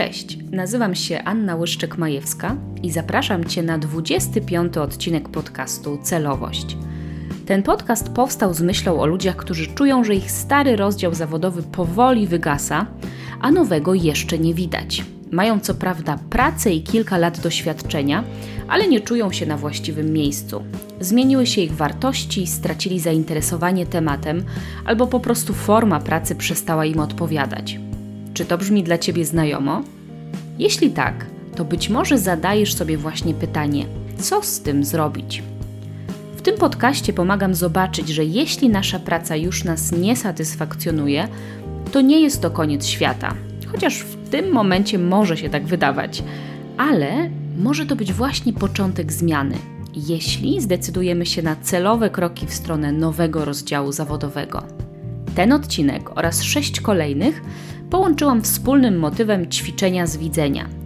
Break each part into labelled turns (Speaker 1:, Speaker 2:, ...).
Speaker 1: Cześć, nazywam się Anna Łyszczyk-Majewska i zapraszam Cię na 25 odcinek podcastu Celowość. Ten podcast powstał z myślą o ludziach, którzy czują, że ich stary rozdział zawodowy powoli wygasa, a nowego jeszcze nie widać. Mają co prawda pracę i kilka lat doświadczenia, ale nie czują się na właściwym miejscu. Zmieniły się ich wartości, stracili zainteresowanie tematem, albo po prostu forma pracy przestała im odpowiadać. Czy to brzmi dla Ciebie znajomo? Jeśli tak, to być może zadajesz sobie właśnie pytanie: co z tym zrobić? W tym podcaście pomagam zobaczyć, że jeśli nasza praca już nas nie satysfakcjonuje, to nie jest to koniec świata. Chociaż w tym momencie może się tak wydawać, ale może to być właśnie początek zmiany, jeśli zdecydujemy się na celowe kroki w stronę nowego rozdziału zawodowego. Ten odcinek oraz sześć kolejnych połączyłam wspólnym motywem ćwiczenia z widzenia.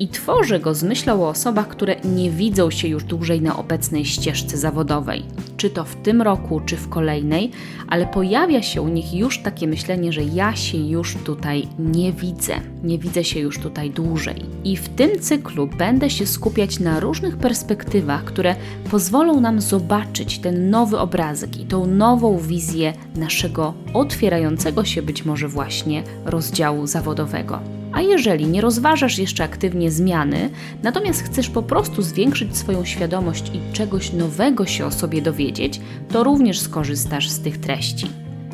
Speaker 1: I tworzę go z myślą o osobach, które nie widzą się już dłużej na obecnej ścieżce zawodowej, czy to w tym roku, czy w kolejnej, ale pojawia się u nich już takie myślenie, że ja się już tutaj nie widzę, nie widzę się już tutaj dłużej. I w tym cyklu będę się skupiać na różnych perspektywach, które pozwolą nam zobaczyć ten nowy obrazek i tą nową wizję naszego otwierającego się być może właśnie rozdziału zawodowego. A jeżeli nie rozważasz jeszcze aktywnie zmiany, natomiast chcesz po prostu zwiększyć swoją świadomość i czegoś nowego się o sobie dowiedzieć, to również skorzystasz z tych treści.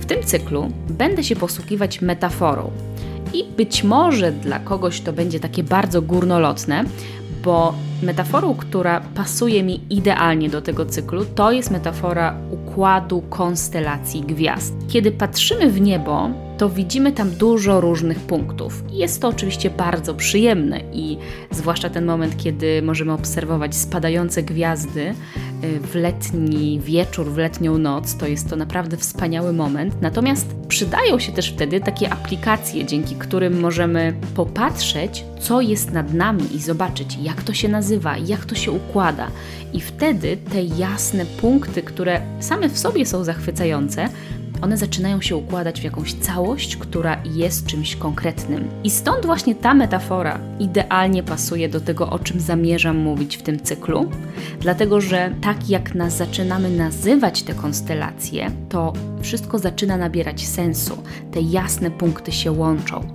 Speaker 1: W tym cyklu będę się posługiwać metaforą. I być może dla kogoś to będzie takie bardzo górnolotne, bo metaforą, która pasuje mi idealnie do tego cyklu, to jest metafora układu konstelacji gwiazd. Kiedy patrzymy w niebo, to widzimy tam dużo różnych punktów. Jest to oczywiście bardzo przyjemne i zwłaszcza ten moment, kiedy możemy obserwować spadające gwiazdy y, w letni wieczór, w letnią noc, to jest to naprawdę wspaniały moment. Natomiast przydają się też wtedy takie aplikacje, dzięki którym możemy popatrzeć, co jest nad nami i zobaczyć, jak to się nazywa, jak to się układa. I wtedy te jasne punkty, które same w sobie są zachwycające, one zaczynają się układać w jakąś całość, która jest czymś konkretnym. I stąd właśnie ta metafora idealnie pasuje do tego, o czym zamierzam mówić w tym cyklu, dlatego że tak jak nas zaczynamy nazywać te konstelacje, to wszystko zaczyna nabierać sensu, te jasne punkty się łączą.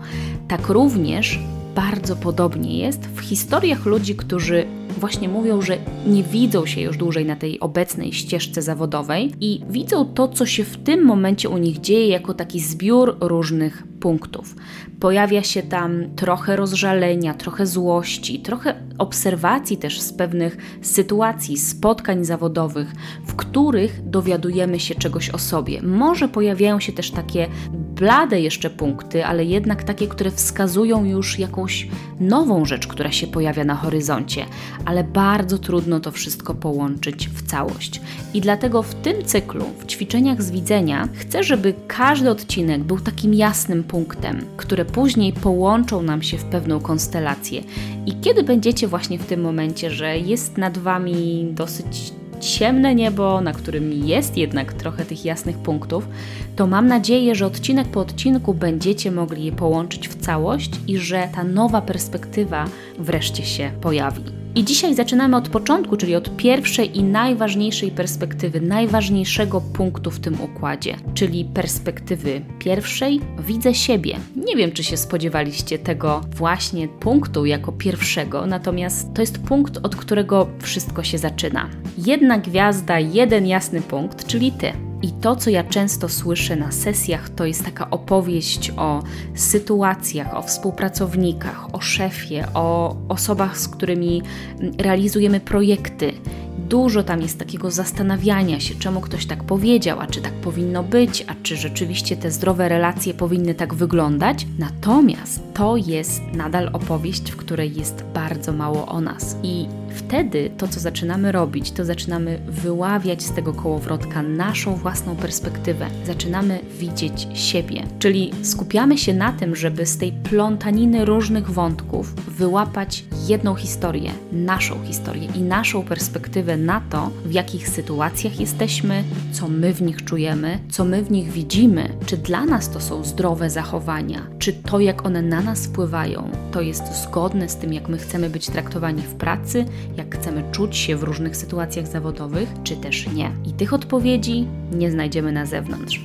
Speaker 1: Tak również bardzo podobnie jest w historiach ludzi, którzy właśnie mówią, że nie widzą się już dłużej na tej obecnej ścieżce zawodowej i widzą to, co się w tym momencie u nich dzieje, jako taki zbiór różnych punktów. Pojawia się tam trochę rozżalenia, trochę złości, trochę obserwacji też z pewnych sytuacji, spotkań zawodowych, w których dowiadujemy się czegoś o sobie. Może pojawiają się też takie blade jeszcze punkty, ale jednak takie, które wskazują już jakąś nową rzecz, która się pojawia na horyzoncie, ale bardzo trudno to wszystko połączyć w całość. I dlatego w tym cyklu, w ćwiczeniach z widzenia, chcę, żeby każdy odcinek był takim jasnym punktem, które później połączą nam się w pewną konstelację. I kiedy będziecie właśnie w tym momencie, że jest nad Wami dosyć ciemne niebo, na którym jest jednak trochę tych jasnych punktów, to mam nadzieję, że odcinek po odcinku będziecie mogli je połączyć w całość i że ta nowa perspektywa wreszcie się pojawi. I dzisiaj zaczynamy od początku, czyli od pierwszej i najważniejszej perspektywy, najważniejszego punktu w tym układzie, czyli perspektywy pierwszej widzę siebie. Nie wiem, czy się spodziewaliście tego właśnie punktu jako pierwszego, natomiast to jest punkt, od którego wszystko się zaczyna. Jedna gwiazda, jeden jasny punkt, czyli ty. I to, co ja często słyszę na sesjach, to jest taka opowieść o sytuacjach, o współpracownikach, o szefie, o osobach, z którymi realizujemy projekty. Dużo tam jest takiego zastanawiania się, czemu ktoś tak powiedział, a czy tak powinno być, a czy rzeczywiście te zdrowe relacje powinny tak wyglądać. Natomiast to jest nadal opowieść, w której jest bardzo mało o nas. I wtedy to, co zaczynamy robić, to zaczynamy wyławiać z tego kołowrotka naszą własną perspektywę. Zaczynamy widzieć siebie. Czyli skupiamy się na tym, żeby z tej plątaniny różnych wątków wyłapać jedną historię, naszą historię i naszą perspektywę perspektywę na to, w jakich sytuacjach jesteśmy, co my w nich czujemy, co my w nich widzimy, czy dla nas to są zdrowe zachowania, czy to, jak one na nas wpływają, to jest zgodne z tym, jak my chcemy być traktowani w pracy, jak chcemy czuć się w różnych sytuacjach zawodowych, czy też nie. I tych odpowiedzi nie znajdziemy na zewnątrz.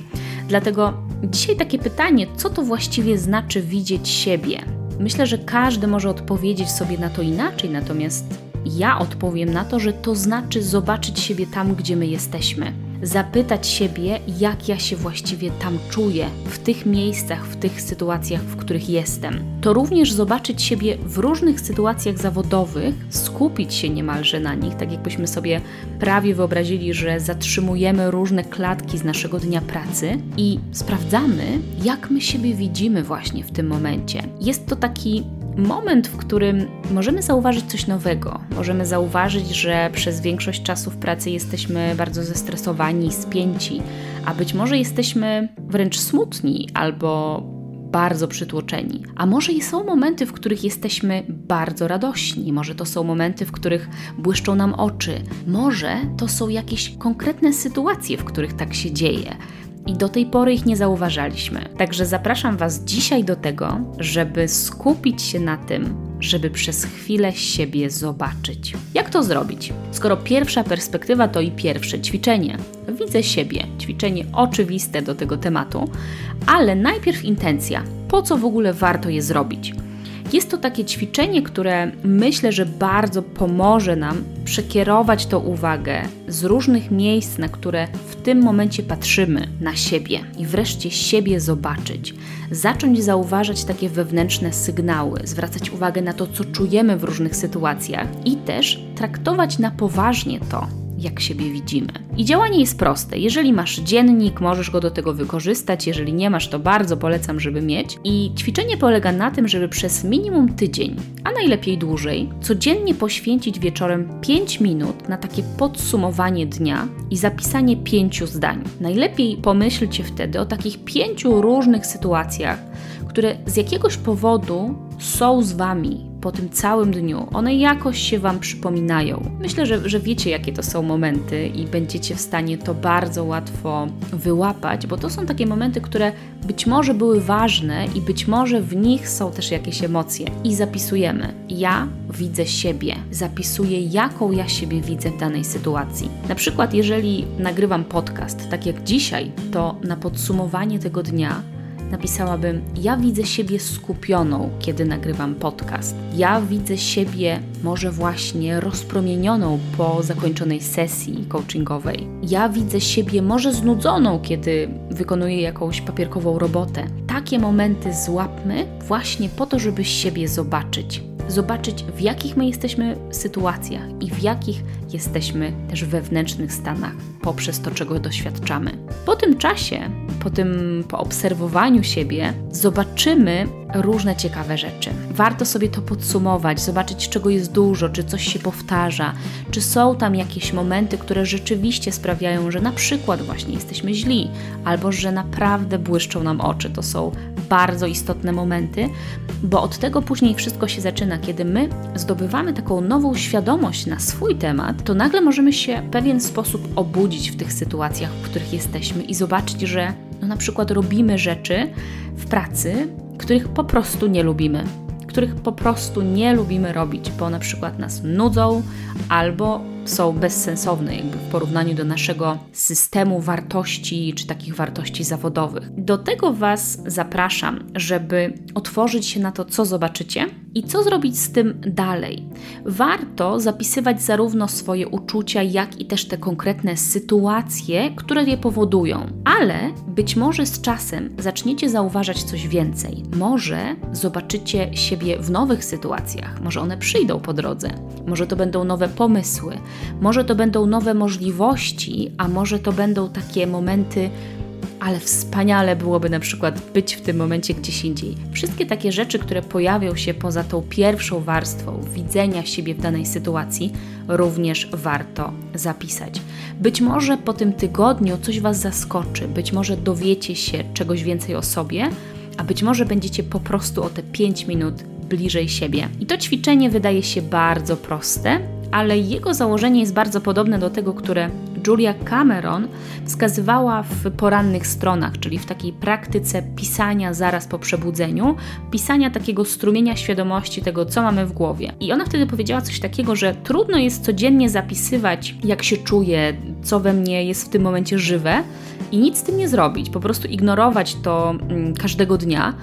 Speaker 1: Dlatego dzisiaj takie pytanie, co to właściwie znaczy widzieć siebie? Myślę, że każdy może odpowiedzieć sobie na to inaczej, natomiast ja odpowiem na to, że to znaczy zobaczyć siebie tam, gdzie my jesteśmy zapytać siebie, jak ja się właściwie tam czuję, w tych miejscach, w tych sytuacjach, w których jestem. To również zobaczyć siebie w różnych sytuacjach zawodowych, skupić się niemalże na nich, tak jakbyśmy sobie prawie wyobrazili, że zatrzymujemy różne klatki z naszego dnia pracy i sprawdzamy, jak my siebie widzimy właśnie w tym momencie. Jest to taki moment, w którym możemy zauważyć coś nowego. Możemy zauważyć, że przez większość czasu w pracy jesteśmy bardzo zestresowani, spięci, a być może jesteśmy wręcz smutni albo bardzo przytłoczeni. A może i są momenty, w których jesteśmy bardzo radośni, może to są momenty, w których błyszczą nam oczy, może to są jakieś konkretne sytuacje, w których tak się dzieje i do tej pory ich nie zauważaliśmy. Także zapraszam Was dzisiaj do tego, żeby skupić się na tym, żeby przez chwilę siebie zobaczyć. Jak to zrobić? Skoro pierwsza perspektywa to i pierwsze ćwiczenie. Widzę siebie. Ćwiczenie oczywiste do tego tematu, ale najpierw intencja. Po co w ogóle warto je zrobić? Jest to takie ćwiczenie, które myślę, że bardzo pomoże nam przekierować tą uwagę z różnych miejsc, na które w tym momencie patrzymy na siebie i wreszcie siebie zobaczyć. Zacząć zauważać takie wewnętrzne sygnały, zwracać uwagę na to, co czujemy w różnych sytuacjach i też traktować na poważnie to, jak siebie widzimy. I działanie jest proste. Jeżeli masz dziennik, możesz go do tego wykorzystać. Jeżeli nie masz, to bardzo polecam, żeby mieć. I ćwiczenie polega na tym, żeby przez minimum tydzień, a najlepiej dłużej, codziennie poświęcić wieczorem 5 minut na takie podsumowanie dnia i zapisanie pięciu zdań. Najlepiej pomyślcie wtedy o takich pięciu różnych sytuacjach, które z jakiegoś powodu są z wami po tym całym dniu, one jakoś się Wam przypominają. Myślę, że, że wiecie, jakie to są momenty i będziecie w stanie to bardzo łatwo wyłapać, bo to są takie momenty, które być może były ważne i być może w nich są też jakieś emocje. I zapisujemy. Ja widzę siebie, zapisuję, jaką ja siebie widzę w danej sytuacji. Na przykład, jeżeli nagrywam podcast, tak jak dzisiaj, to na podsumowanie tego dnia napisałabym: Ja widzę siebie skupioną, kiedy nagrywam podcast. Ja widzę siebie może właśnie rozpromienioną po zakończonej sesji coachingowej. Ja widzę siebie może znudzoną, kiedy wykonuję jakąś papierkową robotę. Takie momenty złapmy właśnie po to, żeby siebie zobaczyć zobaczyć, w jakich my jesteśmy sytuacjach i w jakich jesteśmy też wewnętrznych stanach poprzez to, czego doświadczamy. Po tym czasie, po tym poobserwowaniu siebie, zobaczymy różne ciekawe rzeczy. Warto sobie to podsumować, zobaczyć, czego jest dużo, czy coś się powtarza, czy są tam jakieś momenty, które rzeczywiście sprawiają, że na przykład właśnie jesteśmy źli, albo że naprawdę błyszczą nam oczy. To są bardzo istotne momenty, bo od tego później wszystko się zaczyna. Kiedy my zdobywamy taką nową świadomość na swój temat, to nagle możemy się w pewien sposób obudzić w tych sytuacjach, w których jesteśmy i zobaczyć, że no na przykład robimy rzeczy w pracy, których po prostu nie lubimy których po prostu nie lubimy robić, bo na przykład nas nudzą albo są bezsensowne jakby w porównaniu do naszego systemu wartości czy takich wartości zawodowych. Do tego Was zapraszam, żeby otworzyć się na to, co zobaczycie i co zrobić z tym dalej. Warto zapisywać zarówno swoje uczucia, jak i też te konkretne sytuacje, które je powodują, ale być może z czasem zaczniecie zauważać coś więcej. Może zobaczycie siebie w nowych sytuacjach, może one przyjdą po drodze, może to będą nowe pomysły, może to będą nowe możliwości, a może to będą takie momenty, ale wspaniale byłoby na przykład być w tym momencie gdzieś indziej. Wszystkie takie rzeczy, które pojawią się poza tą pierwszą warstwą widzenia siebie w danej sytuacji, również warto zapisać. Być może po tym tygodniu coś Was zaskoczy, być może dowiecie się czegoś więcej o sobie, a być może będziecie po prostu o te 5 minut bliżej siebie. I to ćwiczenie wydaje się bardzo proste, ale jego założenie jest bardzo podobne do tego, które Julia Cameron wskazywała w porannych stronach, czyli w takiej praktyce pisania zaraz po przebudzeniu, pisania takiego strumienia świadomości tego, co mamy w głowie. I ona wtedy powiedziała coś takiego, że trudno jest codziennie zapisywać, jak się czuję, co we mnie jest w tym momencie żywe i nic z tym nie zrobić, po prostu ignorować to mm, każdego dnia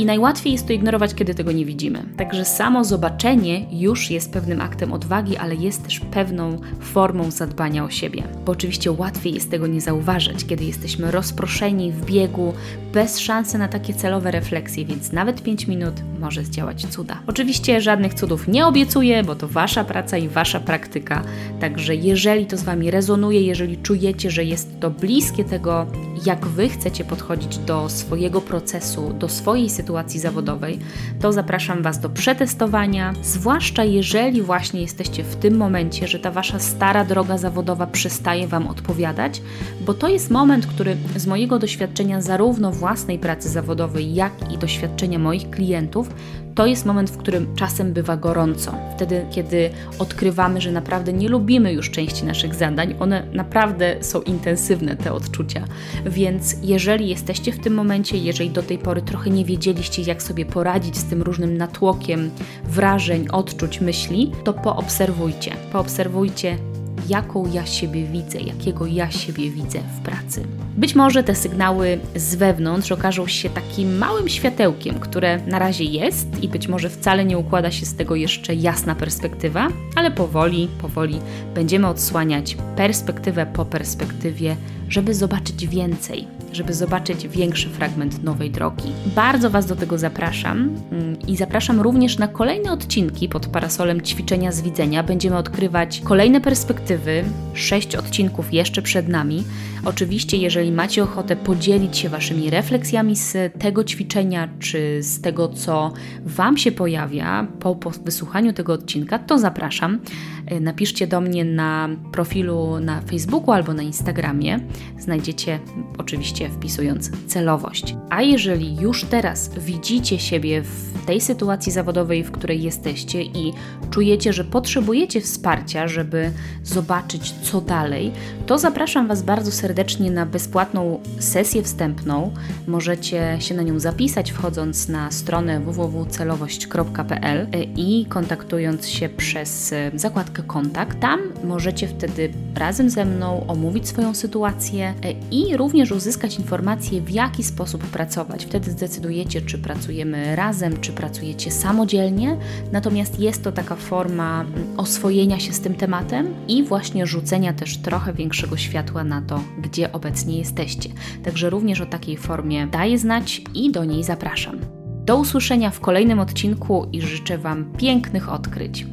Speaker 1: i najłatwiej jest to ignorować, kiedy tego nie widzimy. Także samo zobaczenie już jest pewnym aktem odwagi, ale jest też pewną formą zadbania o siebie. Bo oczywiście łatwiej jest tego nie zauważyć, kiedy jesteśmy rozproszeni w biegu, bez szansy na takie celowe refleksje, więc nawet 5 minut może zdziałać cuda. Oczywiście żadnych cudów nie obiecuję, bo to Wasza praca i Wasza praktyka. Także jeżeli to z Wami rezonuje, jeżeli czujecie, że jest to bliskie tego, jak Wy chcecie podchodzić do swojego procesu, do swojej sytuacji zawodowej, to zapraszam Was do przetestowania, zwłaszcza jeżeli właśnie jesteście w tym momencie, że ta Wasza stara droga zawodowa przestaje Wam odpowiadać, bo to jest moment, który z mojego doświadczenia zarówno własnej pracy zawodowej, jak i doświadczenia moich klientów, to jest moment, w którym czasem bywa gorąco. Wtedy, kiedy odkrywamy, że naprawdę nie lubimy już części naszych zadań, one naprawdę są intensywne, te odczucia. Więc jeżeli jesteście w tym momencie, jeżeli do tej pory trochę nie wiedzieliście, jak sobie poradzić z tym różnym natłokiem wrażeń, odczuć, myśli, to poobserwujcie. Poobserwujcie, jaką ja siebie widzę, jakiego ja siebie widzę w pracy. Być może te sygnały z wewnątrz okażą się takim małym światełkiem, które na razie jest i być może wcale nie układa się z tego jeszcze jasna perspektywa, ale powoli, powoli będziemy odsłaniać perspektywę po perspektywie, żeby zobaczyć więcej, żeby zobaczyć większy fragment nowej drogi. Bardzo Was do tego zapraszam mm, i zapraszam również na kolejne odcinki pod parasolem ćwiczenia z widzenia. Będziemy odkrywać kolejne perspektywy, sześć odcinków jeszcze przed nami. Oczywiście, jeżeli macie ochotę podzielić się Waszymi refleksjami z tego ćwiczenia, czy z tego, co Wam się pojawia po, po wysłuchaniu tego odcinka, to zapraszam. E, napiszcie do mnie na profilu na Facebooku albo na Instagramie. Znajdziecie oczywiście wpisując celowość. A jeżeli już teraz widzicie siebie w tej sytuacji zawodowej, w której jesteście i czujecie, że potrzebujecie wsparcia, żeby zobaczyć co dalej, to zapraszam Was bardzo serdecznie na bezpłatną sesję wstępną. Możecie się na nią zapisać wchodząc na stronę www.celowość.pl i kontaktując się przez zakładkę kontakt. Tam możecie wtedy razem ze mną omówić swoją sytuację i również uzyskać informacje, w jaki sposób pracować. Wtedy zdecydujecie, czy pracujemy razem, czy pracujecie samodzielnie. Natomiast jest to taka forma mm, oswojenia się z tym tematem i właśnie rzucenia też trochę większego światła na to, gdzie obecnie jesteście. Także również o takiej formie daję znać i do niej zapraszam. Do usłyszenia w kolejnym odcinku i życzę Wam pięknych odkryć.